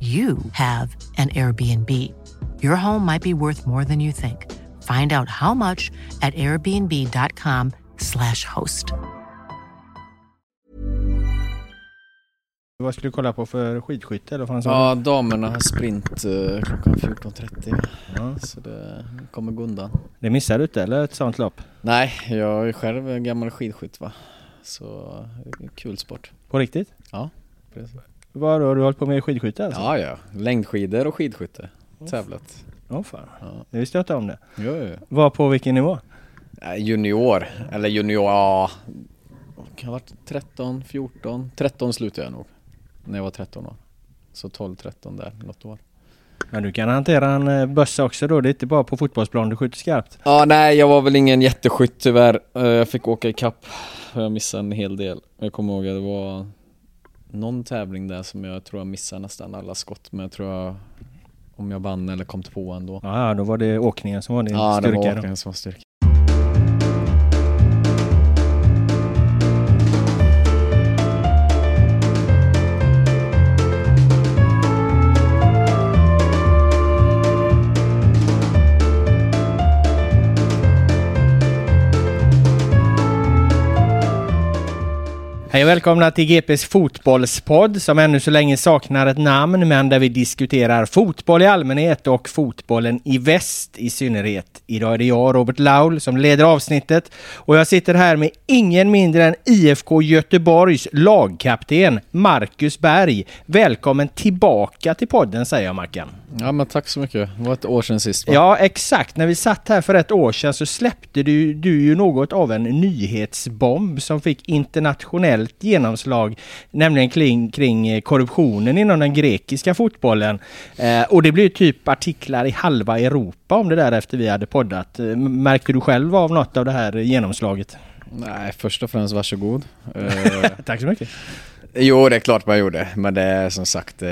you have an Airbnb. Your home might be worth more than you think. Find out how much at airbnb.com slash host. Vad skulle du kolla på för skidskytte eller vad Ja, damerna har sprint eh, klockan 14.30. Ja. Så det kommer gå undan. Det missar du inte eller ett sånt lopp? Nej, jag är själv en gammal skidskytt va. Så en kul sport. På riktigt? Ja, precis. Vad har du hållit på med skidskytte alltså? Ja, ja. Längdskidor och skidskytte. Tävlat. Åh fan. Ja. Det visste jag inte om det. Jo, jo. Var på vilken nivå? Ja, Junior, eller junior, ja. Kan ha varit 13, 14, 13 slutade jag nog. När jag var 13 år. Så 12, 13 där, något år. Men du kan hantera en eh, bössa också då. Det är inte bara på fotbollsplan du skjuter skarpt. Ja, nej, jag var väl ingen jätteskytt tyvärr. Eh, Jag fick åka i kapp. Jag missade en hel del. Jag kommer ihåg att det var någon tävling där som jag tror jag missade nästan alla skott. Men jag tror jag, om jag vann eller kom tvåa ändå. Ja, ja, då var det åkningen som var din Ja, det styrka. var då. åkningen som var styrka. Hej och välkomna till GPs fotbollspodd som ännu så länge saknar ett namn men där vi diskuterar fotboll i allmänhet och fotbollen i väst i synnerhet. Idag är det jag, Robert Laul, som leder avsnittet och jag sitter här med ingen mindre än IFK Göteborgs lagkapten Marcus Berg. Välkommen tillbaka till podden säger jag Mackan. Ja men tack så mycket. Det var ett år sedan sist va? Ja, exakt. När vi satt här för ett år sedan så släppte du, du ju något av en nyhetsbomb som fick internationellt genomslag, nämligen kring, kring eh, korruptionen inom den grekiska fotbollen. Eh, och det blev typ artiklar i halva Europa om det där efter vi hade poddat. Eh, Märkte du själv av något av det här genomslaget? Nej, först och främst varsågod. Eh, Tack så mycket. Jo, det är klart man gjorde. Men det är som sagt, eh,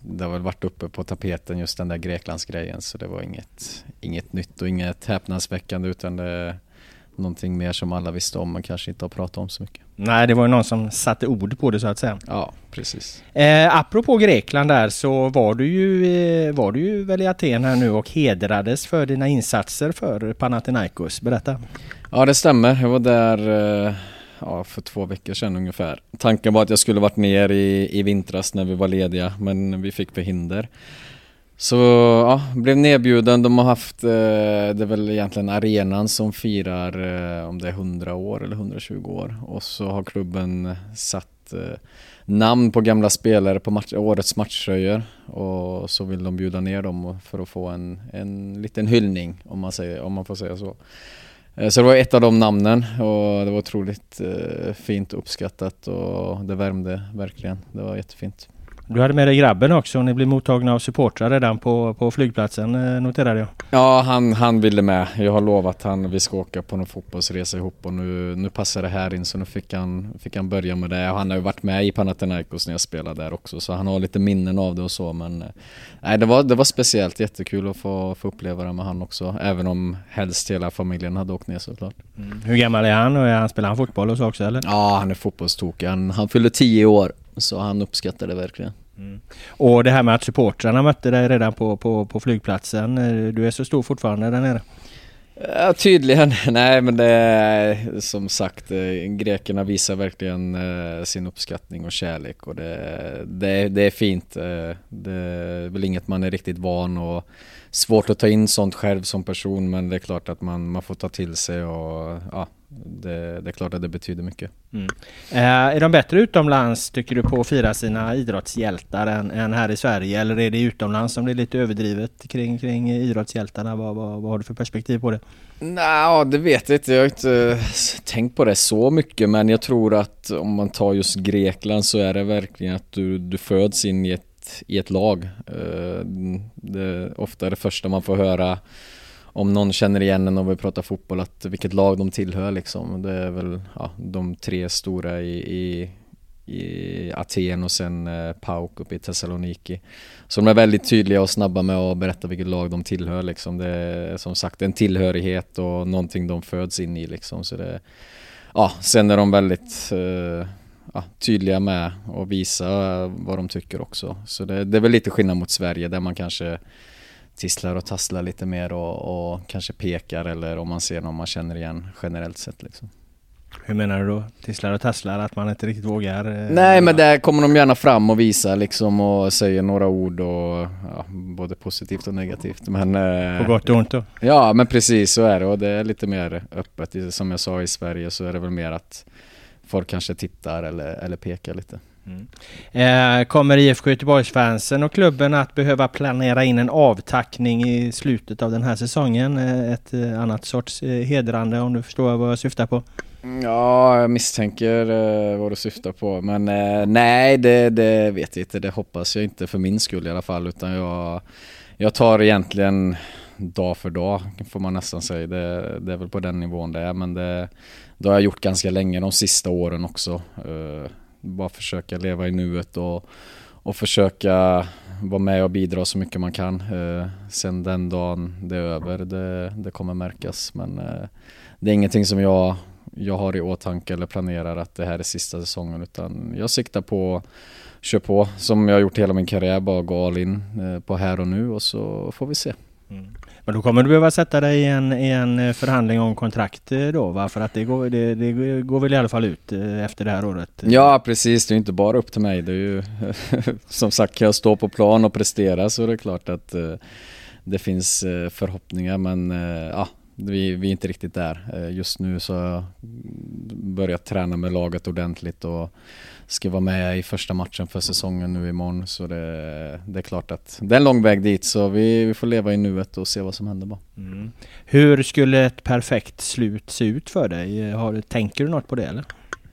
det har väl varit uppe på tapeten just den där Greklandsgrejen. Så det var inget, inget nytt och inget häpnadsväckande utan det någonting mer som alla visste om men kanske inte har pratat om så mycket. Nej, det var ju någon som satte ord på det så att säga. Ja, precis. Eh, apropå Grekland där så var du, ju, eh, var du ju väl i Aten här nu och hedrades för dina insatser för Panathinaikos. Berätta. Ja, det stämmer. Jag var där eh, ja, för två veckor sedan ungefär. Tanken var att jag skulle varit ner i, i vintras när vi var lediga men vi fick förhinder. Så ja, blev nedbjuden. De har haft, eh, det är väl egentligen arenan som firar eh, om det är 100 år eller 120 år. Och så har klubben satt eh, namn på gamla spelare på match, årets matchtröjor. Och så vill de bjuda ner dem för att få en, en liten hyllning om man, säger, om man får säga så. Eh, så det var ett av de namnen och det var otroligt eh, fint uppskattat och det värmde verkligen. Det var jättefint. Du hade med dig grabben också och ni blev mottagna av supportrar redan på, på flygplatsen eh, noterade jag. Ja, han, han ville med. Jag har lovat han vi ska åka på någon fotbollsresa ihop och nu, nu passar det här in så nu fick han, fick han börja med det. Han har ju varit med i Panathinaikos när jag spelade där också så han har lite minnen av det och så men eh, Nej det var, det var speciellt, jättekul att få, få uppleva det med han också även om helst hela familjen hade åkt ner såklart. Mm. Hur gammal är han och är han, spelar han fotboll och så också eller? Ja han är fotbollstokig, han, han fyllde tio år så han uppskattar det verkligen. Mm. Och det här med att supportrarna mötte dig redan på, på, på flygplatsen. Eh, du är så stor fortfarande där nere? Ja, tydligen. Nej, men det är som sagt, eh, grekerna visar verkligen eh, sin uppskattning och kärlek och det, det, det är fint. Det är väl inget man är riktigt van och svårt att ta in sånt själv som person, men det är klart att man, man får ta till sig och ja, det, det, är klart att det betyder mycket. Mm. Eh, är de bättre utomlands tycker du på att fira sina idrottshjältar än, än, här i Sverige? Eller är det utomlands som det är lite överdrivet kring, kring idrottshjältarna? Vad, vad, vad har du för perspektiv på det? Nej, det vet jag inte. Jag har inte tänkt på det så mycket men jag tror att om man tar just Grekland så är det verkligen att du, du föds in i ett, i ett lag. Eh, det är ofta det första man får höra om någon känner igen en och vi pratar fotboll att vilket lag de tillhör liksom. Det är väl ja, de tre stora i, i, i Aten och sen eh, PAOK uppe i Thessaloniki. Så de är väldigt tydliga och snabba med att berätta vilket lag de tillhör liksom. Det är som sagt en tillhörighet och någonting de föds in i liksom. Så det, ja, sen är de väldigt eh, ja, tydliga med att visa vad de tycker också. Så det, det är väl lite skillnad mot Sverige där man kanske tisslar och tasslar lite mer och, och, kanske pekar eller om man ser någon man känner igen generellt sett liksom. Hur menar du då? Tisslar och tasslar? Att man inte riktigt vågar? Eh, Nej men där kommer de gärna fram och visar liksom och säger några ord och ja, både positivt och negativt men eh, På gott och ont då? Ja men precis så är det och det är lite mer öppet. Som jag sa i Sverige så är det väl mer att folk kanske tittar eller, eller pekar lite. Mm. Eh, kommer IFK Göteborgsfansen och klubben att behöva planera in en avtackning i slutet av den här säsongen? Eh, ett eh, annat sorts eh, hedrande om du förstår vad jag syftar på? Mm, ja, jag misstänker vad du syftar på. Men nej, det, det, vet jag inte. Det hoppas jag inte för min skull i alla fall. Utan jag, jag tar egentligen dag för dag får man nästan säga. Det, det är väl på den nivån det är. Men det, det har jag gjort ganska länge de sista åren också bara försöka leva i nuet och, och försöka vara med och bidra så mycket man kan. Eh, sen den dagen det är över, det, det kommer märkas. Men eh, det är ingenting som jag, jag har i åtanke eller planerar att det här är sista säsongen utan jag siktar på kör på som jag har gjort hela min karriär, bara gå all in eh, på här och nu och så får vi se. Mm. Men då kommer du behöva sätta dig i en, i en eh, förhandling om kontrakt eh, då va? För att det går, det, det går väl i alla fall ut eh, efter det här året? Ja precis, det är inte bara upp till mig. Det är ju som sagt, kan jag stå på plan och prestera så är det klart att det finns förhoppningar men ja, vi, vi är inte riktigt där. Just nu så har jag börjat träna med laget ordentligt och ska vara med i första matchen för säsongen nu imorgon så det, det är klart att det är en lång väg dit så vi, vi får leva i nuet och se vad som händer bara. Mm. Hur skulle ett perfekt slut se ut för dig? Har, tänker du något på det eller?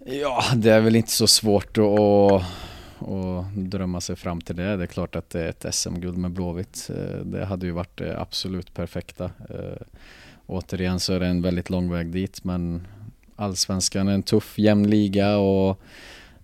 Ja, det är väl inte så svårt att och drömma sig fram till det. Det är klart att det är ett SM-guld med Blåvitt. Det hade ju varit det absolut perfekta. Eh, återigen så är det en väldigt lång väg dit men Allsvenskan är en tuff jämn liga och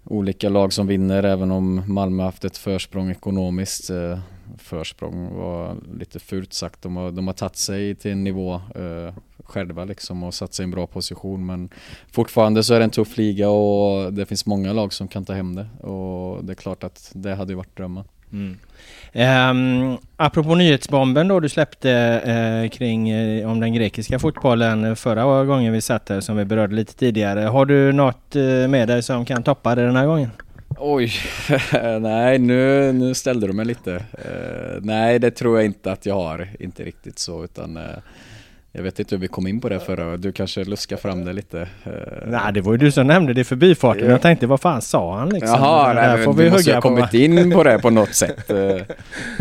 olika lag som vinner även om Malmö haft ett försprång ekonomiskt. Eh, försprång var lite fult sagt. De har, de har tagit sig till en nivå eh, själva liksom och satt sig i en bra position men fortfarande så är det en tuff liga och det finns många lag som kan ta hem det och det är klart att det hade ju varit drömmen. Mm. Um, apropå nyhetsbomben då du släppte uh, kring uh, om den grekiska fotbollen förra gången vi satt här som vi berörde lite tidigare. Har du något uh, med dig som kan toppa det den här gången? Oj, nej nu, nu ställde du mig lite. nej det tror jag inte att jag har, inte riktigt så utan jag vet inte hur vi kom in på det förra, du kanske luskar fram det lite? Eh. Nej det var ju du som nämnde det i förbifarten. Jag tänkte vad fan sa han liksom? Jaha, nej, får vi, vi måste ha kommit in på det på något sätt. Eh.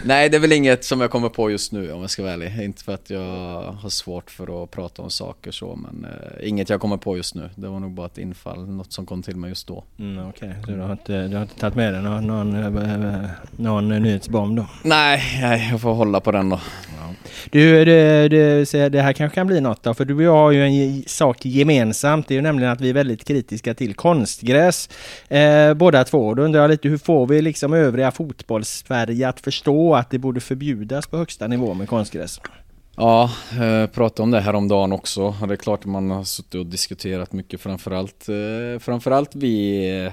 nej det är väl inget som jag kommer på just nu om jag ska vara ärlig. Inte för att jag har svårt för att prata om saker så men uh, inget jag kommer på just nu. Det var nog bara ett infall, något som kom till mig just då. Mm, Okej, okay. så du har, inte, du har inte tagit med dig någon, någon, någon nyhetsbomb då? Nej, nej, jag får hålla på den då. Ja. Du, det, det, det här kanske kan bli något då, för du och jag har ju en sak gemensamt. Det är ju nämligen att vi är väldigt kritiska till konstgräs eh, båda två. Då undrar jag lite hur får vi liksom övriga fotbollssverige att förstå att det borde förbjudas på högsta nivå med konstgräs? Ja, jag eh, pratade om det här om dagen också. Det är klart att man har suttit och diskuterat mycket framförallt, eh, framförallt vi eh,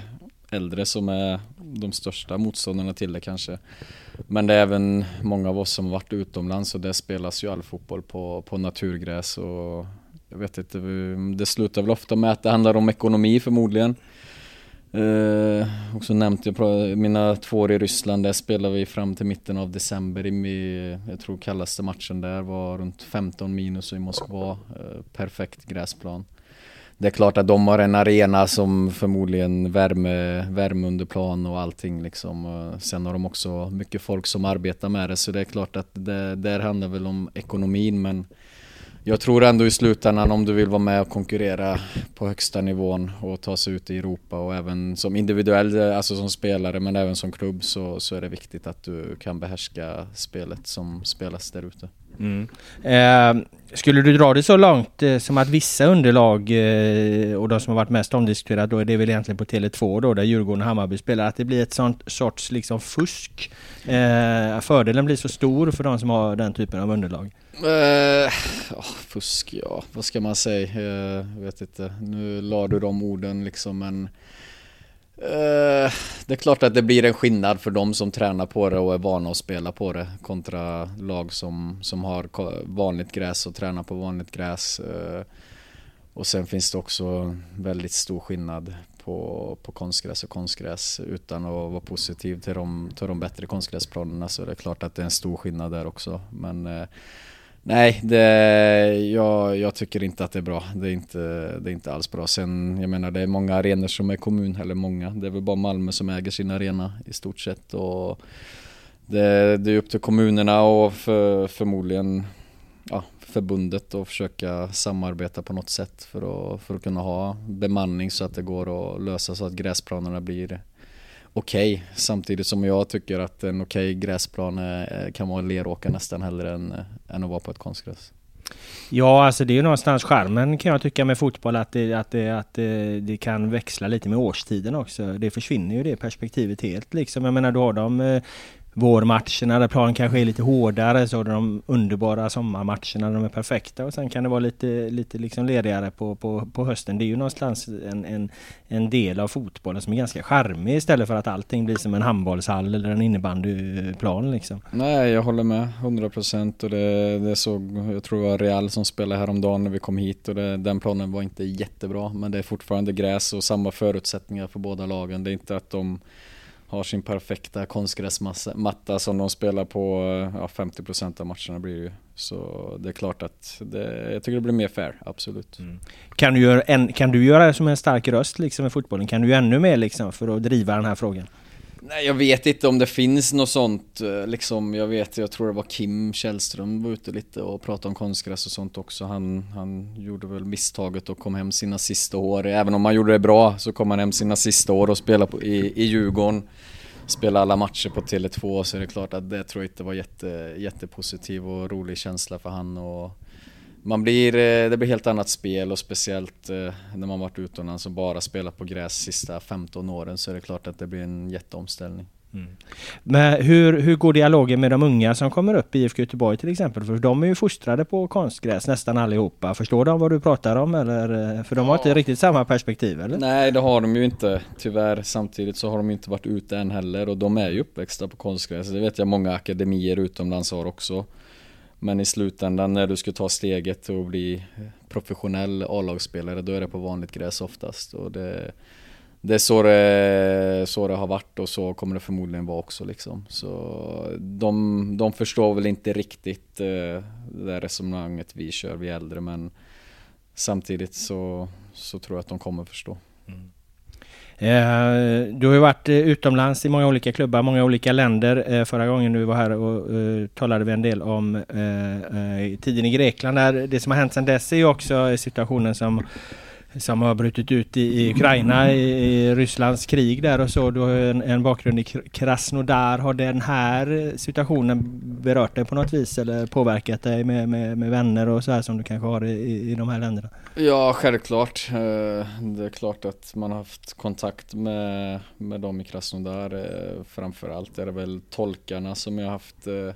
äldre som är de största motståndarna till det kanske. Men det är även många av oss som har varit utomlands och där spelas ju all fotboll på, på naturgräs och jag vet inte, det slutar väl ofta med att det handlar om ekonomi förmodligen. Eh, också nämnt jag, mina två år i Ryssland, där spelade vi fram till mitten av december i, jag tror kallaste matchen där var runt 15 minus i Moskva. Eh, perfekt gräsplan. Det är klart att de har en arena som förmodligen värme, värme under plan och allting liksom. Sen har de också mycket folk som arbetar med det så det är klart att det där handlar väl om ekonomin men jag tror ändå i slutändan om du vill vara med och konkurrera på högsta nivån och ta sig ut i Europa och även som individuell, alltså som spelare men även som klubb så, så är det viktigt att du kan behärska spelet som spelas där ute. Mm. Eh, skulle du dra det så långt eh, som att vissa underlag eh, och de som har varit mest omdiskuterade då är det väl egentligen på Tele2 då där Djurgården och Hammarby spelar att det blir ett sånt sorts liksom fusk. Eh, fördelen blir så stor för de som har den typen av underlag. Oh, fusk ja, vad ska man säga? Eh, jag vet inte. Nu la du de orden liksom men Eh, det är klart att det blir en skillnad för de som tränar på det och är vana att spela på det kontra lag som, som har vanligt gräs och tränar på vanligt gräs. Eh, och sen finns det också väldigt stor skillnad på, på konstgräs och konstgräs. Utan att vara positiv till de, till de bättre konstgräsplanerna så är det klart att det är en stor skillnad där också. Men eh, Nej, det, jag, jag, tycker inte att det är bra. Det är, inte, det är inte alls bra. Sen, jag menar det är många arenor som är kommun, eller många. Det är väl bara Malmö som äger sin arena i stort sett. Och det, det är upp till kommunerna och för, förmodligen ja, förbundet att försöka samarbeta på något sätt för att, för att kunna ha bemanning så att det går att lösa så att gräsplanerna blir okej. Okay. Samtidigt som jag tycker att en okej okay gräsplan eh, kan vara en leråka nästan hellre än, eh, än att vara på ett konstgräs. Ja, alltså det är ju någonstans skärmen kan jag tycka med fotboll att det, att det, att det, det kan växla lite med årstiden också. Det försvinner ju det perspektivet helt liksom. Jag menar, du har de eh, vårmatcherna där planen kanske är lite hårdare så har de underbara sommarmatcherna de är perfekta och sen kan det vara lite, lite liksom ledigare på, på, på hösten. Det är ju någonstans en, en, en del av fotbollen som är ganska charmig istället för att allting blir som en handbollshall eller en innebandyplan liksom. Nej, jag håller med 100% och det, det såg, jag tror det var Real som spelade häromdagen när vi kom hit och det, den planen var inte jättebra men det är fortfarande gräs och samma förutsättningar för båda lagen. Det är inte att de har sin perfekta konstgräsmatta som de spelar på ja, 50% av matcherna blir det ju. Så det är klart att det, jag tycker det blir mer fair, absolut. Mm. Kan, du göra en, kan du göra det som en stark röst liksom i fotbollen? Kan du göra ännu mer liksom för att driva den här frågan? Nej, jag vet inte om det finns något sånt eh, liksom. Jag vet, jag tror det var Kim Källström var ute lite och pratade om konstgräs och sånt också. Han, han gjorde väl misstaget och kom hem sina sista år. Även om han gjorde det bra så kom han hem sina sista år och spelade på, i, i Djurgården. Spelade alla matcher på Tele2 så är det klart att det tror jag inte var jätte, jättepositiv och rolig känsla för han. Och, man blir, eh, det blir helt annat spel och speciellt eh, när man varit utomlands och bara spelat på gräs sista 15 åren så är det klart att det blir en jätteomställning. Mm. Men hur, hur går dialogen med de unga som kommer upp i IFK Göteborg till exempel? För de är ju fostrade på konstgräs nästan allihopa. Förstår de vad du pratar om eller? Eh, för de har ja. inte riktigt samma perspektiv eller? Nej det har de ju inte tyvärr. Samtidigt så har de inte varit ute än heller och de är ju uppväxta på konstgräs. Det vet jag många akademier utomlands har också. Men i slutändan när du ska ta steget och bli professionell A-lagsspelare då är det på vanligt gräs oftast. Och det, det är så det, så det har varit och så kommer det förmodligen vara också liksom. Så de, de förstår väl inte riktigt eh, det där resonemanget vi kör, vi äldre men samtidigt så, så tror jag att de kommer förstå. Mm. Eh, du har ju varit eh, utomlands i många olika klubbar, många olika länder. Eh, förra gången du var här och talade vi en del om tiden i Grekland. Det som har hänt sedan dess är ju också situationen som som har brutit ut i, i Ukraina i, i, Rysslands krig där och så. Du har en, en bakgrund i Krasnodar. Har den här situationen berört dig på något vis eller påverkat dig med, med, med vänner och så här som du kanske har i, i de här länderna? Ja, självklart. Eh, det är klart att man har haft kontakt med, med dem i Krasnodar. Eh, framförallt är det väl tolkarna som jag har haft eh,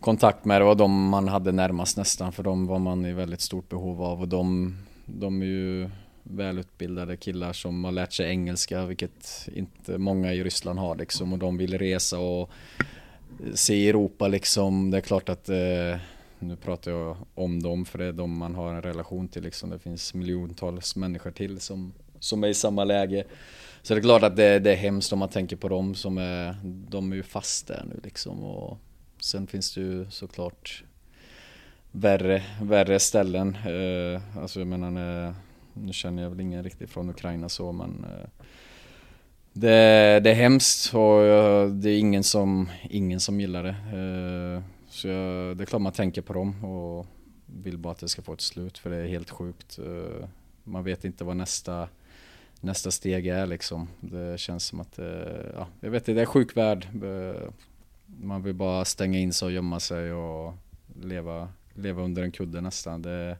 kontakt med. Det var de man hade närmast nästan för de var man i väldigt stort behov av och de de är ju välutbildade killar som har lärt sig engelska, vilket inte många i Ryssland har liksom. Och de vill resa och se Europa liksom. Det är klart att eh, nu pratar jag om dem för det är de man har en relation till liksom. Det finns miljontals människor till som, som är i samma läge. Så det är klart att det, det är hemskt om man tänker på dem som är, de är ju fast där nu liksom. Och sen finns det ju såklart värre, värre ställen. Eh, alltså jag menar, eh, nu känner jag väl ingen riktigt från Ukraina så men eh, det, det är hemskt och eh, det är ingen som, ingen som gillar det. Eh, så jag, det är klart man tänker på dem och vill bara att det ska få ett slut för det är helt sjukt. Eh, man vet inte vad nästa, nästa steg är liksom. Det känns som att, ja, jag vet inte, det är sjuk värld. Man vill bara stänga in sig och gömma sig och leva leva under en kudde nästan. Det,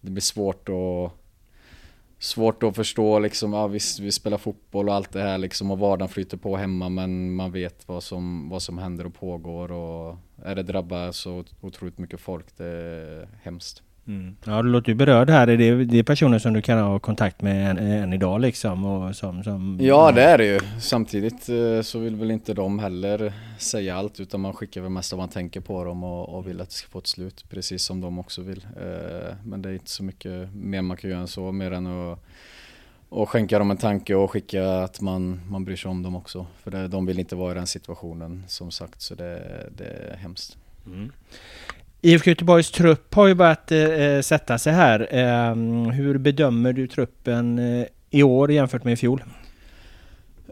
det blir svårt att Svårt att förstå liksom, ja visst vi spelar fotboll och allt det här liksom och vardagen flyter på hemma men man vet vad som, vad som händer och pågår och är det drabbar så otroligt mycket folk, det är hemskt. Mm. Ja, du låter ju berörd här. Är det, är personer som du kan ha kontakt med än, än idag liksom? Och som, som, ja, det är det ju. Samtidigt eh, så vill väl inte de heller säga allt utan man skickar väl mest vad man tänker på dem och, och vill att det ska få ett slut. Precis som de också vill. Eh, men det är inte så mycket mer man kan göra än så mer än att och skänka dem en tanke och skicka att man, man bryr sig om dem också. För det, de vill inte vara i den situationen som sagt så det, det är hemskt. Mm. IFK Göteborgs trupp har ju börjat eh, eh sätta sig här. Eh, hur bedömer du truppen eh, i år jämfört med i fjol?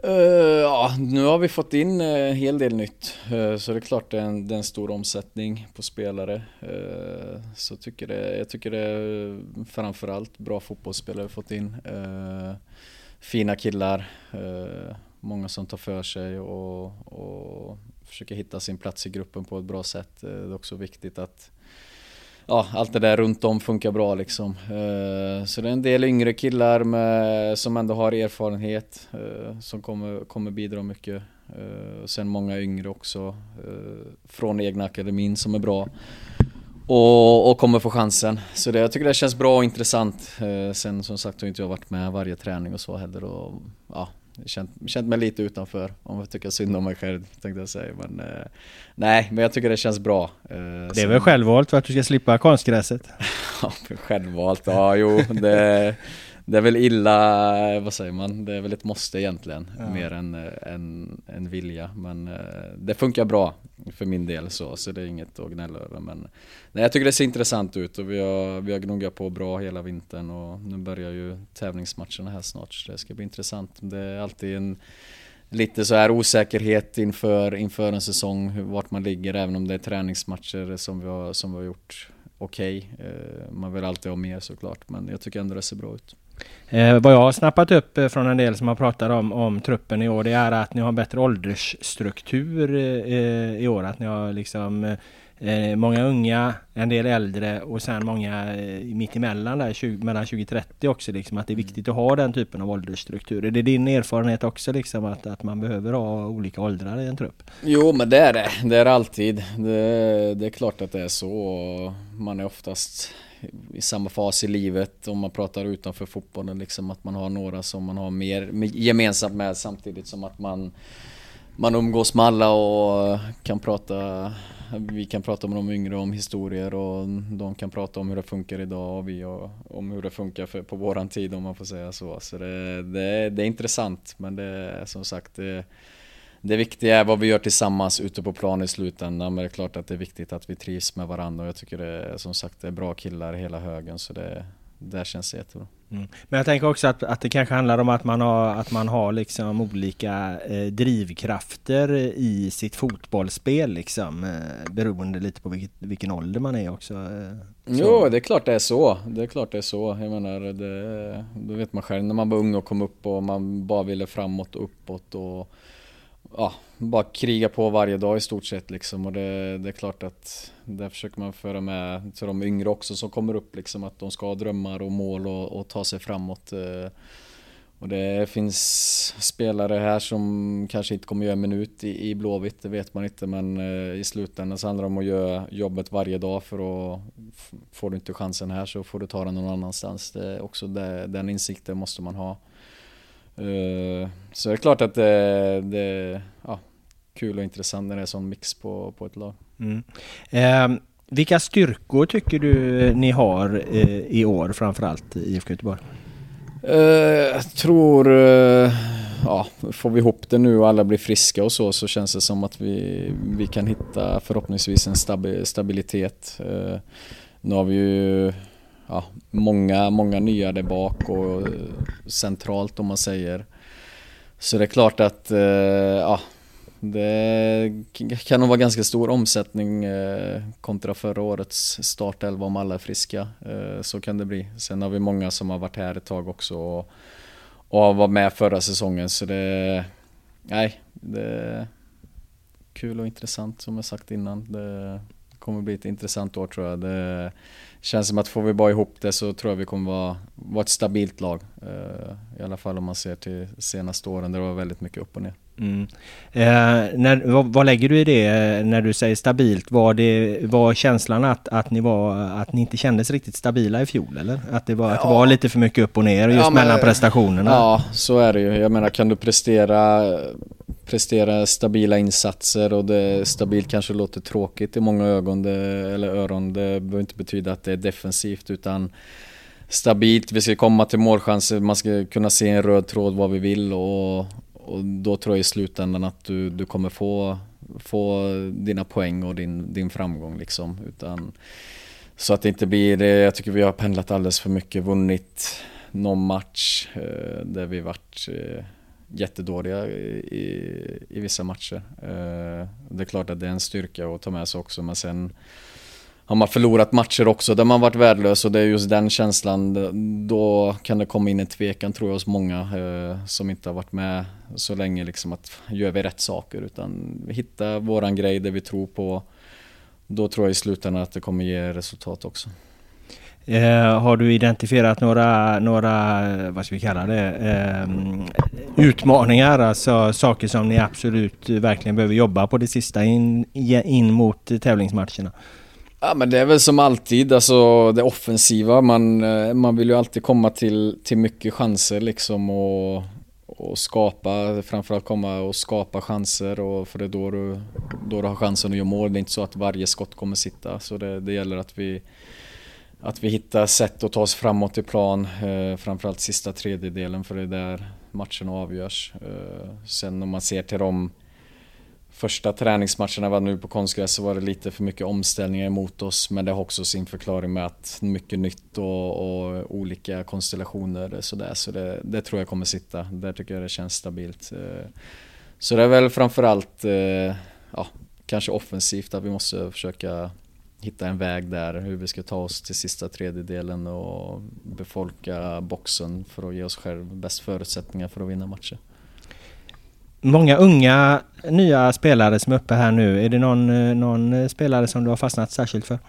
Uh, ja, nu har vi fått in en uh, hel del nytt. Uh, så det är klart det är en, det är en stor omsättning på spelare. Uh, så tycker det, jag tycker det är framförallt bra fotbollsspelare vi fått in. fina killar, många som tar för sig och, och försöker hitta sin plats i gruppen på ett bra sätt. Eh, det är också viktigt att ja, allt det där runt om funkar bra liksom. Eh, så det är en del yngre killar med, som ändå har erfarenhet eh, som kommer, kommer bidra mycket. Och sen många yngre också från egna akademin som är bra. Och, och, kommer få chansen. Så det, jag tycker det känns bra och intressant. sen som sagt har inte jag varit med varje träning och så heller. Och, ja, känt, känt mig lite utanför om jag tycker synd om mig själv tänkte jag säga. Men eh, nej, men jag tycker det känns bra. Eh, det är väl självvalt för att du ska slippa konstgräset? ja, självvalt, ja jo det det är väl illa, vad säger man, det är väl ett måste egentligen ja. mer än en, en vilja. Men eh, det funkar bra för min del så, så det är inget att gnälla över. Men nej, jag tycker det ser intressant ut och vi har, vi har gnuggat på bra hela vintern och nu börjar ju tävlingsmatcherna här snart så det ska bli intressant. Det är alltid en lite så här osäkerhet inför, inför en säsong, vart man ligger även om det är träningsmatcher som vi har, som vi har gjort okej. Okay. Eh, man vill alltid ha mer såklart men jag tycker ändå det ser bra ut. Eh, vad jag har snappat upp eh, från en del som har pratat om, om truppen i år det är att ni har bättre åldersstruktur eh, i år. Att ni har liksom eh, många unga, en del äldre och sen många eh, mittemellan där, 20, mellan 20-30 också. Liksom, att det är viktigt att ha den typen av åldersstruktur. Är det din erfarenhet också liksom att, att man behöver ha olika åldrar i en trupp? Jo men det är det, det är alltid. Det, det är klart att det är så. Man är oftast i samma fas i livet om man pratar utanför fotbollen liksom att man har några som man har mer gemensamt med samtidigt som att man man umgås med alla och kan prata vi kan prata med de yngre om historier och de kan prata om hur det funkar idag och vi och, om hur det funkar för, på våran tid om man får säga så. Så det, det, det är intressant men det är som sagt det, det viktiga är vad vi gör tillsammans ute på plan i slutändan men det är klart att det är viktigt att vi trivs med varandra och jag tycker det är som sagt det är bra killar hela högen så det, där känns det jättebra. Mm. Men jag tänker också att, att det kanske handlar om att man har, att man har liksom olika eh, drivkrafter i sitt fotbollsspel liksom. Eh, beroende lite på vilket, vilken ålder man är också. Eh, jo, det är klart det är så. Det är klart det är så. Jag menar, det, då vet man själv när man var ung och kom upp och man bara ville framåt och uppåt och ja, bara kriga på varje dag i stort sett liksom och det, det, är klart att där försöker man föra med till de yngre också som kommer upp liksom att de ska ha drömmar och mål och, och ta sig framåt. Eh, och det finns spelare här som kanske inte kommer göra en minut i, i Blåvitt, det vet man inte men eh, i slutändan så handlar det om att göra jobbet varje dag för att får du inte chansen här så får du ta den någon annanstans. Det är också det, den insikten måste man ha. Eh, så det är klart att det, det är ja, kul och intressant när det är sån mix på, på ett lag. Mm. Eh, vilka styrkor tycker du ni har eh, i år framförallt i IFK Göteborg? Eh, jag tror, eh, ja, får vi ihop det nu och alla blir friska och så, så känns det som att vi, vi kan hitta förhoppningsvis en stabilitet. Eh, nu har vi ju ja, många, många nya där bak och eh, centralt om man säger. Så det är klart att eh, ja, det kan nog vara ganska stor omsättning eh, kontra förra årets startelva om alla är friska. Så kan det bli. Sen har vi många som har varit här ett tag också och, och var med förra säsongen så det, nej, det är kul och intressant som jag sagt innan. Det kommer bli ett intressant år tror jag. Det, känns som att får vi bara ihop det så tror jag vi kommer vara, vara ett stabilt lag. Uh, I alla fall om man ser till senaste åren där det var väldigt mycket upp och ner. Mm. Eh, när, vad, vad, lägger du i det eh, när du säger stabilt? Var, det, var känslan att, att, ni var, att ni inte kändes riktigt stabila i fjol eller? Att det var, ja. att det var lite för mycket upp och ner just ja, men, mellan prestationerna? Ja, så är det ju. Jag menar kan du prestera prestera stabila insatser och det stabilt kanske låter tråkigt i många ögon det, eller öron. Det behöver inte betyda att det är defensivt utan stabilt. Vi ska komma till målchanser, man ska kunna se en röd tråd vad vi vill och, och då tror jag i slutändan att du, du kommer få, få dina poäng och din, din framgång liksom. Utan, så att det inte blir, jag tycker vi har pendlat alldeles för mycket, vunnit någon match eh, där vi varit eh, jättedåliga i, i, vissa matcher. Eh, det är klart att det är en styrka att ta med sig också men sen har man förlorat matcher också där man varit värdelös och det är just den känslan då kan det komma in en tvekan tror jag hos många eh, som inte har varit med så länge liksom att gör vi rätt saker utan hitta våran grej det vi tror på då tror jag i slutändan att det kommer ge resultat också. Eh, har du identifierat några, några, vad ska vi kalla det, eh, utmaningar, alltså saker som ni absolut verkligen behöver jobba på det sista in, in mot tävlingsmatcherna? Ja men det är väl som alltid, alltså det offensiva. Man, eh, man vill ju alltid komma till, till mycket chanser liksom och, och skapa, framförallt komma och skapa chanser och för det är då du, då du har chansen att göra mål. Det är inte så att varje skott kommer sitta så det, det gäller att vi att vi hittar sätt att ta oss framåt i plan, eh, framförallt sista tredjedelen för det är där matchen avgörs. Eh, sen om man ser till de första träningsmatcherna var nu på konstgräs så var det lite för mycket omställningar emot oss men det har också sin förklaring med att mycket nytt och, och olika konstellationer sådär så det, det, tror jag kommer sitta. Där tycker jag det känns stabilt. Eh, så det är väl framförallt eh, ja, kanske offensivt att vi måste försöka hitta en väg där hur vi ska ta oss till sista tredjedelen och befolka boxen för att ge oss själv bäst förutsättningar för att vinna matcher. Många unga nya spelare som är uppe här nu. Är det någon, någon spelare som du har fastnat särskilt för?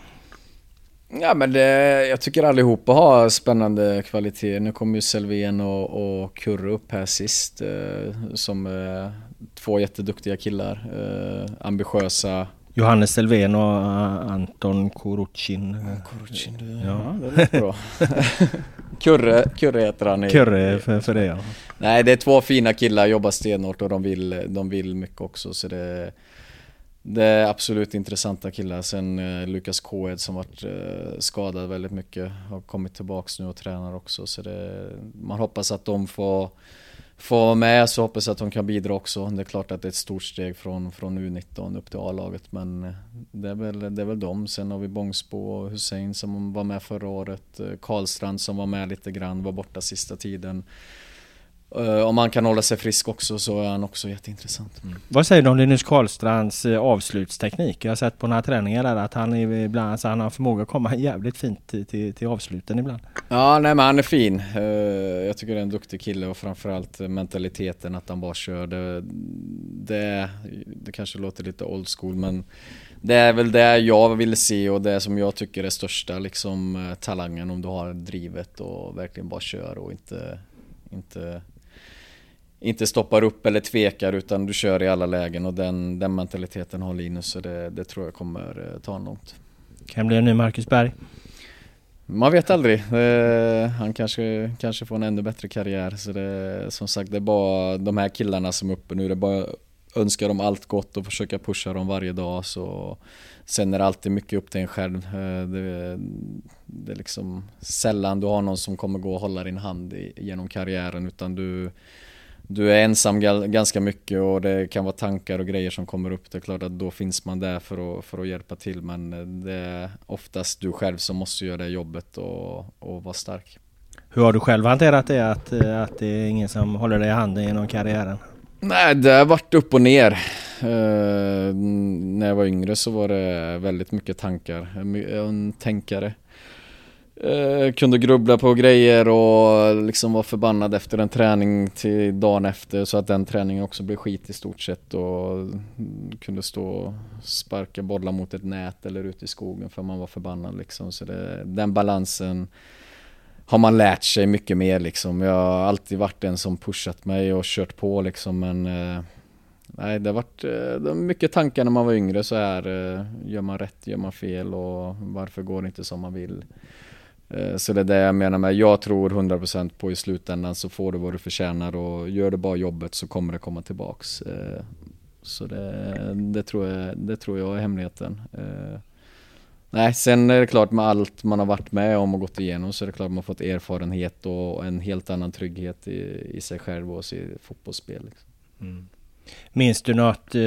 Ja men det, jag tycker allihopa har spännande kvalitet. Nu kommer ju Selvén och, och Kurre upp här sist eh, som eh, två jätteduktiga killar. Eh, ambitiösa, Johannes Selvén och uh, Anton Kurucin. Kurucin, ja. ja det låter bra. Kurre, Kurre heter han. Kurre för, för det ja. Nej, det är två fina killar, jobbar stenhårt och de vill, de vill mycket också. Så det, det är absolut intressanta killar. Sen eh, Lukas Kåhed som varit eh, skadad väldigt mycket har kommit tillbaks nu och tränar också. Så det, man hoppas att de får, Få vara med, så hoppas jag att de kan bidra också. Det är klart att det är ett stort steg från, från U19 upp till A-laget men eh, det är, väl, det är väl de. Sen har vi Bångsbo och Hussein som var med förra året. Eh, Karlstrand som var med lite grann, var borta sista tiden. Eh, om han kan hålla sig frisk också så är han också jätteintressant. Mm. Vad säger du om Linus Karlstrands eh, avslutsteknik? Jag har sett på några träningar där att han, är ibland, alltså han har förmåga att komma jävligt fint till, till, till avsluten ibland. Ja, nej men han är fin. Eh, jag tycker det är en duktig kille och framförallt mentaliteten att han bara kör. Det, det, det kanske låter lite old school men det är väl det jag vill se och det som jag tycker är största liksom talangen om du har drivet och verkligen bara kör och inte, inte inte stoppar upp eller tvekar utan du kör i alla lägen och den, den mentaliteten har Linus så det, det tror jag kommer eh, ta honom långt. Kan bli en ny Marcus Berg? Man vet aldrig. Eh, han kanske, kanske får en ännu bättre karriär. Så det, som sagt, det är bara de här killarna som är uppe nu. Det är bara önska dem allt gott och försöka pusha dem varje dag. Så sen är det alltid mycket upp till en själv. Eh, det, det är liksom sällan du har någon som kommer gå och hålla din hand genom karriären utan du du är ensam ganska mycket och det kan vara tankar och grejer som kommer upp. Det är klart att då finns man där för att, för att hjälpa till men det är oftast du själv som måste göra det jobbet och, och vara stark. Hur har du själv hanterat det att, att det är ingen som håller dig i handen genom karriären? Nej, det har varit upp och ner. Uh, när jag var yngre så var det väldigt mycket tankar. En tänkare. Eh, kunde grubbla på grejer och liksom var förbannad efter en träning till dagen efter så att den träningen också blev skit i stort sett och kunde stå och sparka bollar mot ett nät eller ute i skogen för man var förbannad liksom. Så det, den balansen har man lärt sig mycket mer liksom. Jag har alltid varit den som pushat mig och kört på liksom men eh, Nej, det har varit eh, det var mycket tankar när man var yngre så här. Eh, gör man rätt, gör man fel och varför går det inte som man vill? Eh, så det är det jag menar med, jag tror 100% på i slutändan så får du vad du förtjänar och gör du bara jobbet så kommer det komma tillbaks. Eh, så det, det, tror, jag, det tror jag är hemligheten. Eh, nej, sen är det klart med allt man har varit med om och gått igenom så är det klart man har fått erfarenhet och en helt annan trygghet i, i sig själv och i fotbollsspel. Liksom. Mm. Minns du något eh,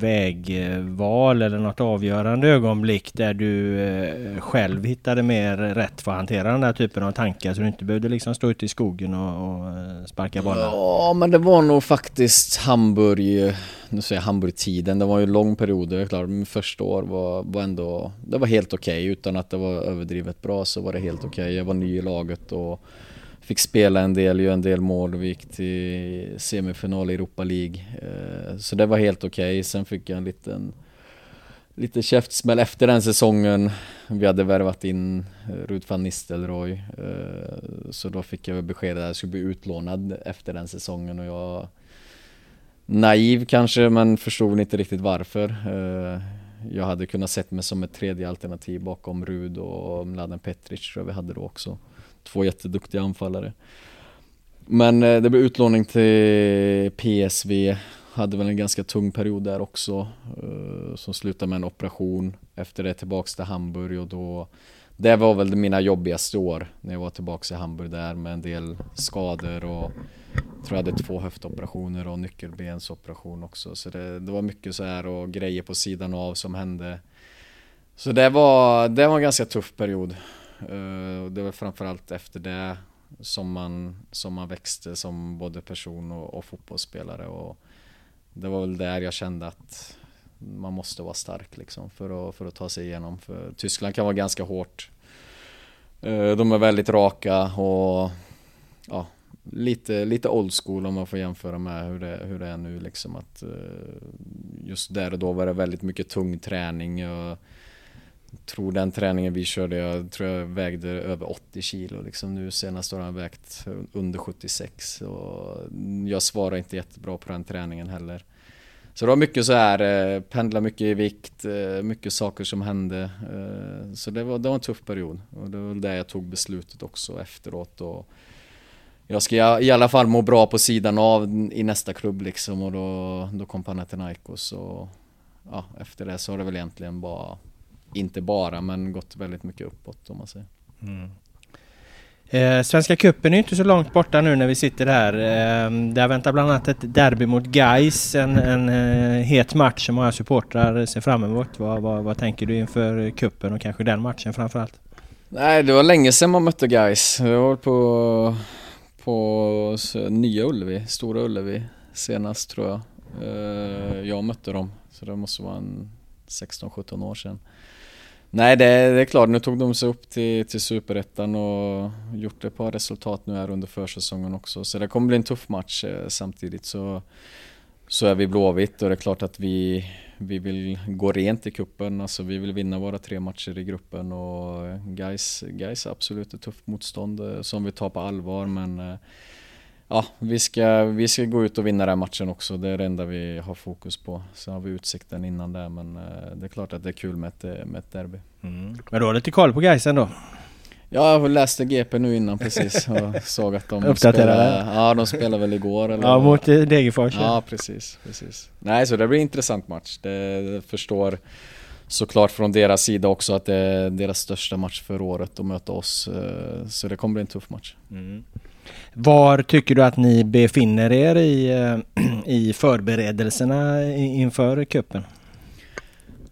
vägval eller något avgörande ögonblick där du eh, själv hittade mer rätt för att hantera den här typen av tankar så du inte behövde liksom stå ute i skogen och, och eh, sparka bollar? Ja, men det var nog faktiskt Hamburg, eh, nu säger jag Hamburg-tiden, det var ju en lång period, det klart, min första år var, var ändå, det var helt okej okay. utan att det var överdrivet bra så var det helt okej. Okay. Jag var ny i laget och fick spela en del, göra en del mål och vi gick till semifinal i Europa League. Eh, så det var helt okej. Okay. Sen fick jag en liten lite käftsmäll efter den säsongen. Vi hade värvat in eh, Ruud van Nistelrooy. Eh, så då fick jag beskedet att jag skulle bli utlånad efter den säsongen och jag naiv kanske men förstod inte riktigt varför. Jag hade kunnat sett mig som ett tredje alternativ bakom Rud och Mladen Petric tror jag vi hade då också två jätteduktiga anfallare. Men eh, det blev utlåning till PSV, hade väl en ganska tung period där också, eh, som slutade med en operation. Efter det tillbaks till Hamburg och då det var väl mina jobbigaste år när jag var tillbaks i Hamburg där med en del skador och tror jag hade två höftoperationer och nyckelbensoperation också. Så det, det var mycket så här och grejer på sidan av som hände. Så det var, det var en ganska tuff period. Eh, och det var framförallt efter det som man, som man växte som både person och, och fotbollsspelare. Och det var väl där jag kände att man måste vara stark liksom för att, för att ta sig igenom. För Tyskland kan vara ganska hårt. Eh, de är väldigt raka och ja, lite, lite old school om man får jämföra med hur det, hur det är nu liksom att eh, just där och då var det väldigt mycket tung träning. Och tror den träningen vi körde, jag tror jag vägde över 80 kilo liksom. Nu senast har han vägt under 76 och jag svarar inte jättebra på den träningen heller. Så det var mycket så här, eh, pendla mycket i vikt, eh, mycket saker som hände. Eh, så det var, det var en tuff period och det var där jag tog beslutet också efteråt. Och jag ska i alla fall må bra på sidan av i nästa klubb liksom och då, då kom Panathinaikos och ja, efter det så har det väl egentligen bara, inte bara, men gått väldigt mycket uppåt om man säger. Mm. Eh, Svenska cupen är inte så långt borta nu när vi sitter här. Eh, där väntar bland annat ett derby mot Gais, en, en eh, het match som många supportrar ser fram emot. Vad, vad, vad tänker du inför kuppen och kanske den matchen framförallt? Nej, det var länge sedan man mötte Gais. Det var på, på Nya Ullevi, Stora Ullevi senast tror jag. Eh, jag mötte dem, så det måste vara en 16-17 år sedan. Nej det, det, är klart, nu tog de sig upp till, till superettan och gjort ett par resultat nu här under försäsongen också. Så det kommer bli en tuff match eh, samtidigt så, så är vi Blåvitt och det är klart att vi, vi vill gå rent i kuppen. Alltså vi vill vinna våra tre matcher i gruppen och eh, guys, guys är absolut ett tufft motstånd eh, som vi tar på allvar men eh, ja, vi ska, vi ska gå ut och vinna den här matchen också. Det är det enda vi har fokus på. Sen har vi utsikten innan det, men eh, det är klart att det är kul med ett, med ett derby. Mm. Men du har lite koll på Gaisen då? Ja, jag läste GP nu innan precis och såg att de spelade, ja, de spelade väl igår eller Ja, mot eh, Degerfors. Ja, precis, precis. Nej, så det blir en intressant match. Det, det förstår såklart från deras sida också att det är deras största match för året att möta oss. Eh, så det kommer bli en tuff match. Mm. Var tycker du att ni befinner er i, eh, i förberedelserna inför kuppen?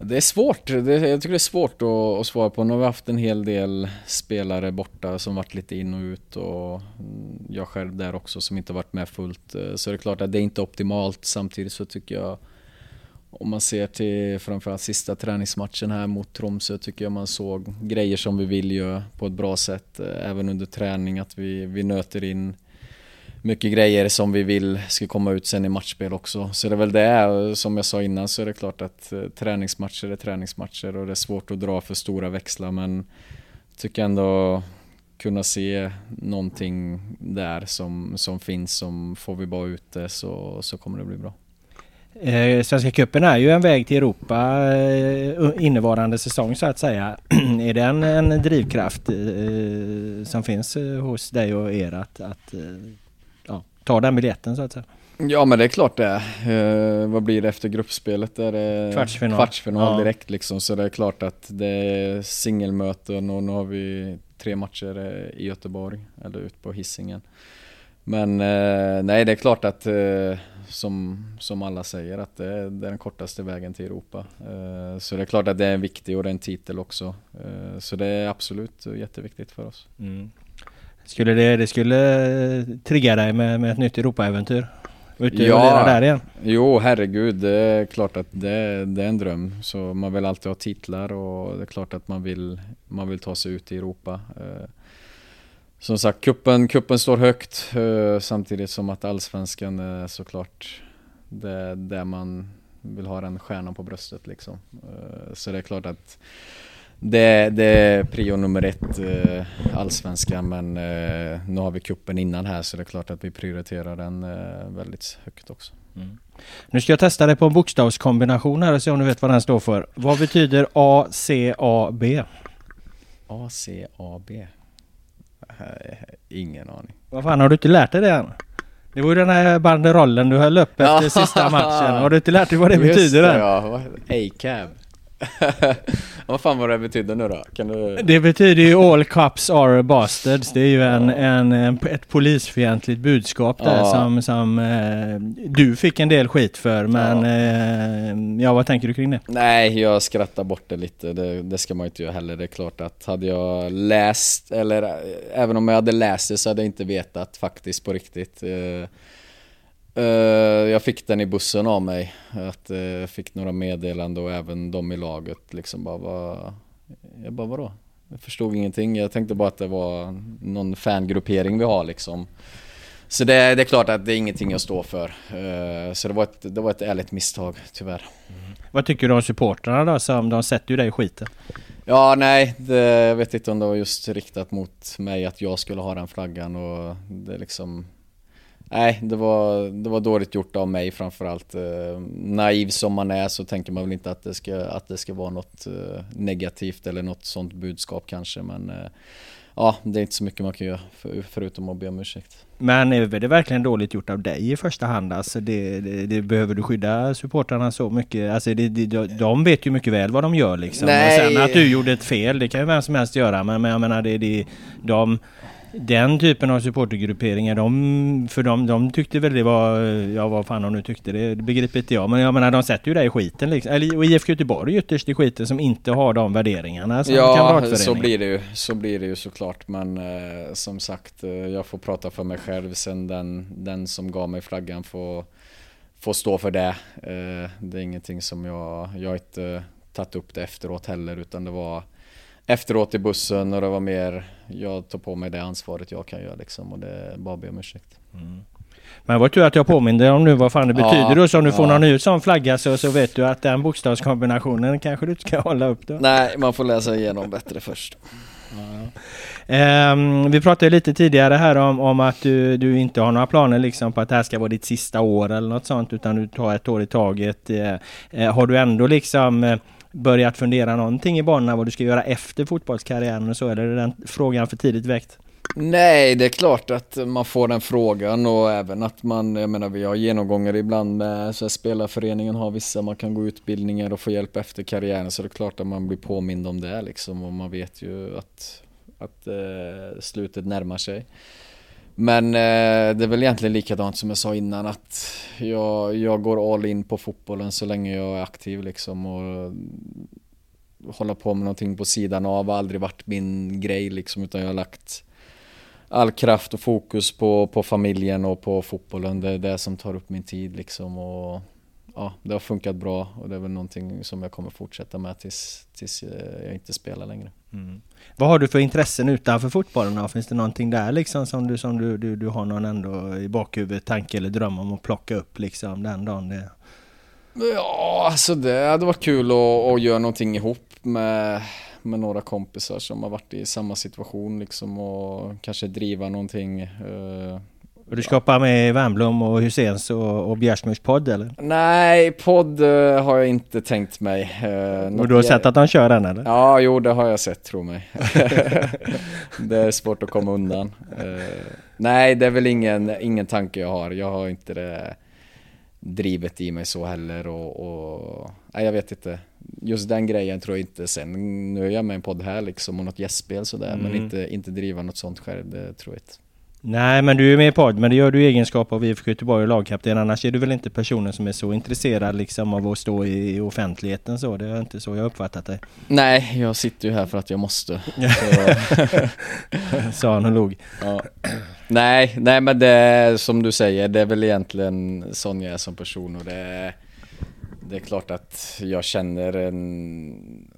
Det är svårt. Det, jag tycker det är svårt att, att, svara på. Nu har vi haft en hel del spelare borta som varit lite in och ut och jag själv där också som inte varit med fullt. Eh, så det är klart att det är inte optimalt. Samtidigt så tycker jag om man ser till framförallt sista träningsmatchen här mot Tromsö tycker jag man såg grejer som vi vill göra på ett bra sätt. Eh, även under träning att vi, vi nöter in mycket grejer som vi vill ska komma ut sen i matchspel också. Så det är väl det, eh, som jag sa innan så är det klart att eh, träningsmatcher är träningsmatcher och det är svårt att dra för stora växlar men tycker ändå kunna se någonting där som, som finns som får vi bara ut det så, så kommer det bli bra. Eh, Svenska cupen är ju en väg till Europa eh, innevarande säsong så att säga. är det en, drivkraft eh, som finns eh, hos dig och er att, att eh, ja, ta den biljetten så att säga? Ja men det är klart det. Eh, vad blir det efter gruppspelet? Är det kvartsfinal, kvartsfinal ja. direkt liksom. Så det är klart att det är singelmöten och nu har vi tre matcher i Göteborg eller ut på hissingen. Men nej det är klart att som, som alla säger att det är, det är den kortaste vägen till Europa. Eh, så det är klart att det är en viktig och det är en titel också. Eh, så det är absolut jätteviktigt för oss. Mm. Skulle det, det skulle trigga dig med, med ett nytt Europa-äventyr? Ute ja, där igen? Jo, herregud. Det är klart att det, det, är en dröm. Så man vill alltid ha titlar och det är klart att man vill, man vill ta sig ut i Europa. Som sagt, kuppen, kuppen står högt eh, samtidigt som att allsvenskan är såklart det, det man vill ha den stjärnan på bröstet liksom. Eh, så det är klart att det, det är prio nummer ett, eh, allsvenskan, men nu har vi kuppen innan här så det är klart att vi prioriterar den väldigt högt också. Mm. Nu ska jag testa dig på en bokstavskombination här och se om du vet vad den står för. Vad betyder ACAB? ACAB? Ingen aning. Vad fan, har du inte lärt dig det än? Det var ju den här banderollen du höll upp efter sista matchen. Har du inte lärt dig vad det Just betyder det, än? ja. A-cab. Vad fan vad det betyder nu då? Kan du... Det betyder ju all cops are bastards. Det är ju en, en, en ett polisfientligt budskap där ja. som, som eh, du fick en del skit för. Men ja. Eh, ja, vad tänker du kring det? Nej, jag skrattar bort det lite. Det, det, ska man inte göra heller. Det är klart att hade jag läst, eller eh, även om jag hade läst det så hade jag inte vetat faktiskt på riktigt. Eh, jag fick den i bussen av mig. Att, uh, jag fick några meddelanden och även de i laget liksom bara var, Jag bara vadå? Jag förstod ingenting. Jag tänkte bara att det var någon fangruppering vi har liksom. Så det, det är klart att det är ingenting jag står för. Uh, så det var, ett, det var ett ärligt misstag tyvärr. Mm. Vad tycker du om supportrarna då? Som de sätter ju dig i skiten. Ja, nej, det, jag vet inte om det var just riktat mot mig att jag skulle ha den flaggan och det liksom Nej, det var, det var dåligt gjort av mig framförallt. Eh, naiv som man är så tänker man väl inte att det ska, att det ska vara något eh, negativt eller något sånt budskap kanske. Men eh, ja, det är inte så mycket man kan göra för, förutom att be om ursäkt. Men är det verkligen dåligt gjort av dig i första hand? Alltså det, det, det behöver du skydda supportrarna så mycket? Alltså det, det, de vet ju mycket väl vad de gör liksom. Nej. Och sen att du gjorde ett fel, det kan ju vem som helst göra. Men, men jag menar, det, det, de den typen av supportergrupperingar, de, för de, de tyckte väl det var, ja vad fan de nu tyckte det, det begriper inte jag. Men jag menar de sätter ju dig i skiten liksom. Eller och IFK Göteborg ytterst i skiten som inte har de värderingarna som Ja, så blir det ju. Så blir det ju såklart. Men eh, som sagt, eh, jag får prata för mig själv. Sen den, den som gav mig flaggan får, får stå för det. Eh, det är ingenting som jag, jag har inte tagit upp det efteråt heller utan det var efteråt i bussen och det var mer, jag tar på mig det ansvaret jag kan göra liksom och det är bara att be om ursäkt. Mm. Men det var tur att jag påminde om nu vad fan det betyder då. Så om du får ja. någon ny sån flagga så, så vet du att den bokstavskombinationen kanske du inte ska hålla upp då. Nej, man får läsa igenom bättre först. Ja. Um, vi pratade lite tidigare här om, om att du, du, inte har några planer liksom på att det här ska vara ditt sista år eller något sånt utan du tar ett år i taget. Uh, uh, har du ändå liksom uh, börjat fundera någonting i banorna vad du ska göra efter fotbollskarriären och så? Eller är den frågan för tidigt väckt? Nej, det är klart att man får den frågan och även att man, jag menar vi har genomgångar ibland med så här, spelarföreningen har vissa, man kan gå utbildningar och få hjälp efter karriären så det är klart att man blir påmind om det liksom och man vet ju att, att eh, slutet närmar sig. Men eh, det är väl egentligen likadant som jag sa innan att jag, jag går all in på fotbollen så länge jag är aktiv liksom och hålla på med någonting på sidan av har aldrig varit min grej liksom utan jag har lagt all kraft och fokus på, på familjen och på fotbollen. Det är det som tar upp min tid liksom och ja, det har funkat bra och det är väl någonting som jag kommer fortsätta med tills, tills jag inte spelar längre. Mm. Vad har du för intressen utanför fotbollen då? Finns det någonting där liksom som du, som du, du, du har någon ändå i bakhuvudet tanke eller dröm om att plocka upp liksom den dagen det... Ja, alltså det hade varit kul att, att göra någonting ihop med, med några kompisar som har varit i samma situation liksom och kanske driva någonting uh, och du ska hoppa med Wernbloom och Husens och, och Bjärsmyrs podd eller? Nej, podd uh, har jag inte tänkt mig. Uh, och du har sett att han kör den eller? Ja, jo det har jag sett, tro mig. det är svårt att komma undan. Uh, nej, det är väl ingen, ingen tanke jag har. Jag har inte det drivet i mig så heller och, och nej, jag vet inte. Just den grejen tror jag inte. Sen nu är jag med en podd här liksom och något gästspel sådär, mm. men inte, inte driva något sånt själv, det tror jag inte. Nej, men du är med i podd, men det gör du i egenskap av IFK Göteborg och lagkapten. Annars är du väl inte personen som är så intresserad liksom av att stå i offentligheten så. Det är inte så jag uppfattat det. Nej, jag sitter ju här för att jag måste. Sa han och log. Ja. Nej, nej men det som du säger, det är väl egentligen sån jag är som person och det det är klart att jag känner en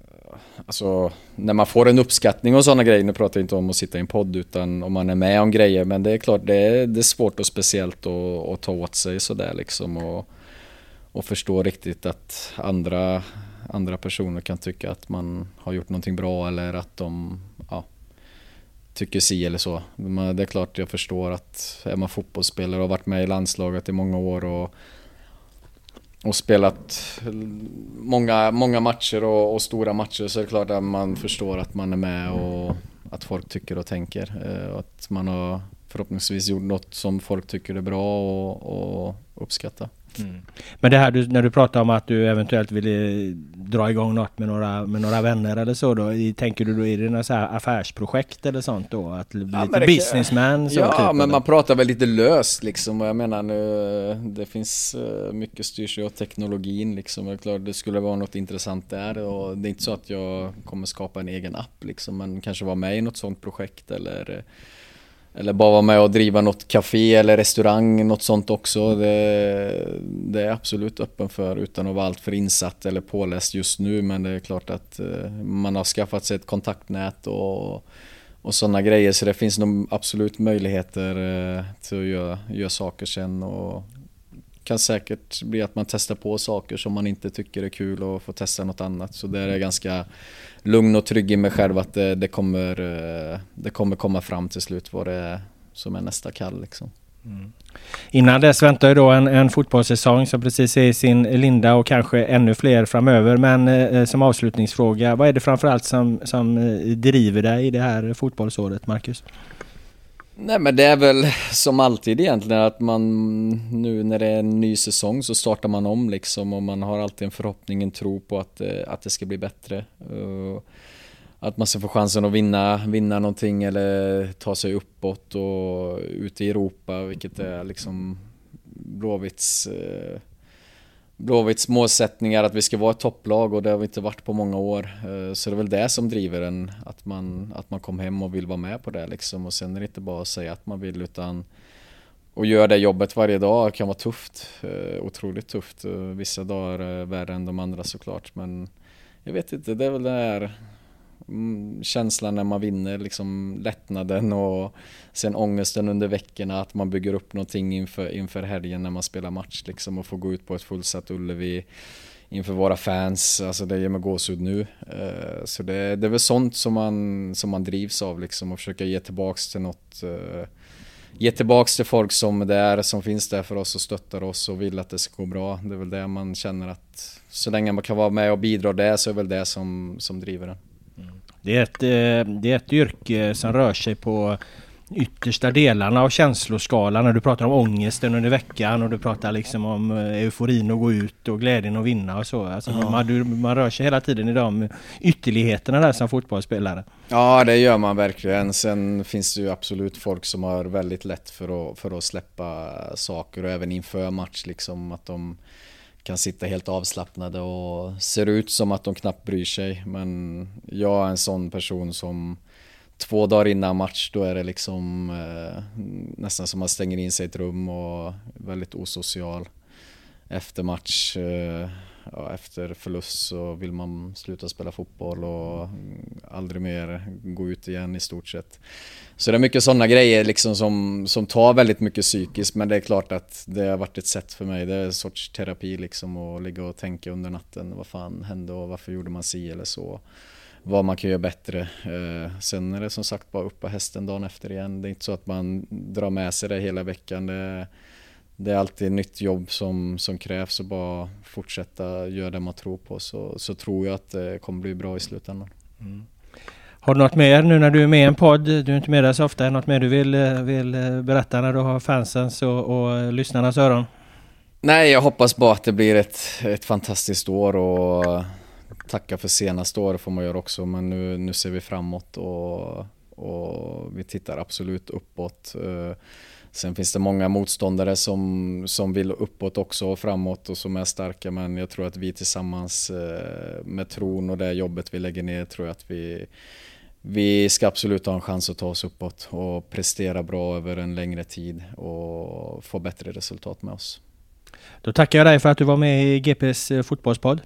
Alltså när man får en uppskattning och sådana grejer, nu pratar jag inte om att sitta i en podd utan om man är med om grejer men det är klart det är, det är svårt och speciellt att, att ta åt sig sådär liksom och, och förstå riktigt att andra, andra personer kan tycka att man har gjort någonting bra eller att de ja, tycker si eller så. Men det är klart jag förstår att är man fotbollsspelare och har varit med i landslaget i många år och och spelat många, många matcher och, och, stora matcher så är det klart att man förstår att man är med och att folk tycker och tänker. Eh, och att man har förhoppningsvis gjort något som folk tycker är bra och, och uppskattar. Mm. Men det här du, när du pratar om att du eventuellt vill dra igång något med några, med några vänner eller så då? Tänker du då, är det några så här affärsprojekt eller sånt då? Att bli ja, lite businessman? Så ja, typ, men eller? man pratar väl lite löst liksom och jag menar nu, det finns eh, mycket styrs av teknologin liksom. Är klart det skulle vara något intressant där och det är inte så att jag kommer skapa en egen app liksom, men kanske vara med i något sånt projekt eller eller bara vara med och driva något café eller restaurang, något sånt också. Det, det är absolut öppen för utan att vara alltför insatt eller påläst just nu. Men det är klart att eh, man har skaffat sig ett kontaktnät och, och sådana grejer. Så det finns nog absolut möjligheter eh, till att göra, göra saker sen. Och kan säkert bli att man testar på saker som man inte tycker är kul och får testa något annat. Så där är jag ganska lugn och trygg i mig själv att det, det, kommer, eh, det kommer komma fram till slut vad det är som är nästa kall liksom. Mm. Innan dess väntar ju då en, en fotbollssäsong som precis är i sin linda och kanske ännu fler framöver. Men eh, som avslutningsfråga, vad är det framförallt som, som eh, driver dig i det här fotbollsåret, Marcus? Nej men det är väl som alltid egentligen att man nu när det är en ny säsong så startar man om liksom och man har alltid en förhoppning, en tro på att, eh, att det ska bli bättre. Att man ska få chansen att vinna, vinna någonting eller ta sig uppåt och ut i Europa vilket är liksom Blåvitts eh, Blåvitts målsättningar att vi ska vara ett topplag och det har vi inte varit på många år. Eh, så det är väl det som driver en, att man, att man kom hem och vill vara med på det liksom. Och sen är det inte bara att säga att man vill utan och göra det jobbet varje dag kan vara tufft. Eh, otroligt tufft. Eh, vissa dagar är värre än de andra såklart. Men jag vet inte, det är väl det här Mm, känslan när man vinner, liksom lättnaden och sen ångesten under veckorna att man bygger upp någonting inför, inför helgen när man spelar match liksom och får gå ut på ett fullsatt Ullevi inför våra fans, alltså det ger mig gåshud nu. Eh, så det, det är väl sånt som man, som man drivs av liksom och försöka ge tillbaks till något eh, Ge tillbaks till folk som det är, som finns där för oss och stöttar oss och vill att det ska gå bra. Det är väl det man känner att så länge man kan vara med och bidra där så är väl det som, som driver den. Det är, ett, eh, det är ett yrke som rör sig på yttersta delarna av känsloskalan. När du pratar om ångesten under veckan och du pratar liksom om eh, euforin att gå ut och glädjen att vinna och så. Alltså ja. man, man rör sig hela tiden i de ytterligheterna där som fotbollsspelare. Ja det gör man verkligen. Sen finns det ju absolut folk som har väldigt lätt för att, för att släppa saker och även inför match liksom att de kan sitta helt avslappnade och ser ut som att de knappt bryr sig. Men jag är en sån person som två dagar innan match då är det liksom eh, nästan som att man stänger in sig i ett rum och väldigt osocial. Efter match eh, ja, efter förlust så vill man sluta spela fotboll och aldrig mer gå ut igen i stort sett. Så det är mycket sådana grejer liksom som, som tar väldigt mycket psykiskt men det är klart att det har varit ett sätt för mig. Det är en sorts terapi liksom att ligga och tänka under natten. Vad fan hände och varför gjorde man si eller så? Vad man kan göra bättre. Eh, sen är det som sagt bara upp på hästen dagen efter igen. Det är inte så att man drar med sig det hela veckan. Det det är alltid nytt jobb som, som krävs och bara fortsätta göra det man tror på så, så tror jag att det kommer bli bra i slutändan. Mm. Har du något mer nu när du är med i en podd? Du är inte med där så ofta. Något mer du vill, vill berätta när du har fansens och, och lyssnarnas öron? Nej, jag hoppas bara att det blir ett, ett fantastiskt år och tacka för senaste året får man göra också. Men nu, nu ser vi framåt och, och vi tittar absolut uppåt. Sen finns det många motståndare som, som vill uppåt också och framåt och som är starka men jag tror att vi tillsammans eh, med tron och det jobbet vi lägger ner tror jag att vi vi ska absolut ha en chans att ta oss uppåt och prestera bra över en längre tid och få bättre resultat med oss. Då tackar jag dig för att du var med i GPs eh, fotbollspodd.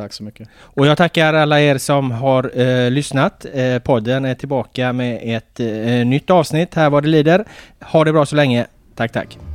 Tack så mycket. Och jag tackar alla er som har eh, lyssnat. Eh, podden är tillbaka med ett eh, nytt avsnitt här vad det lider. Ha det bra så länge. Tack, tack.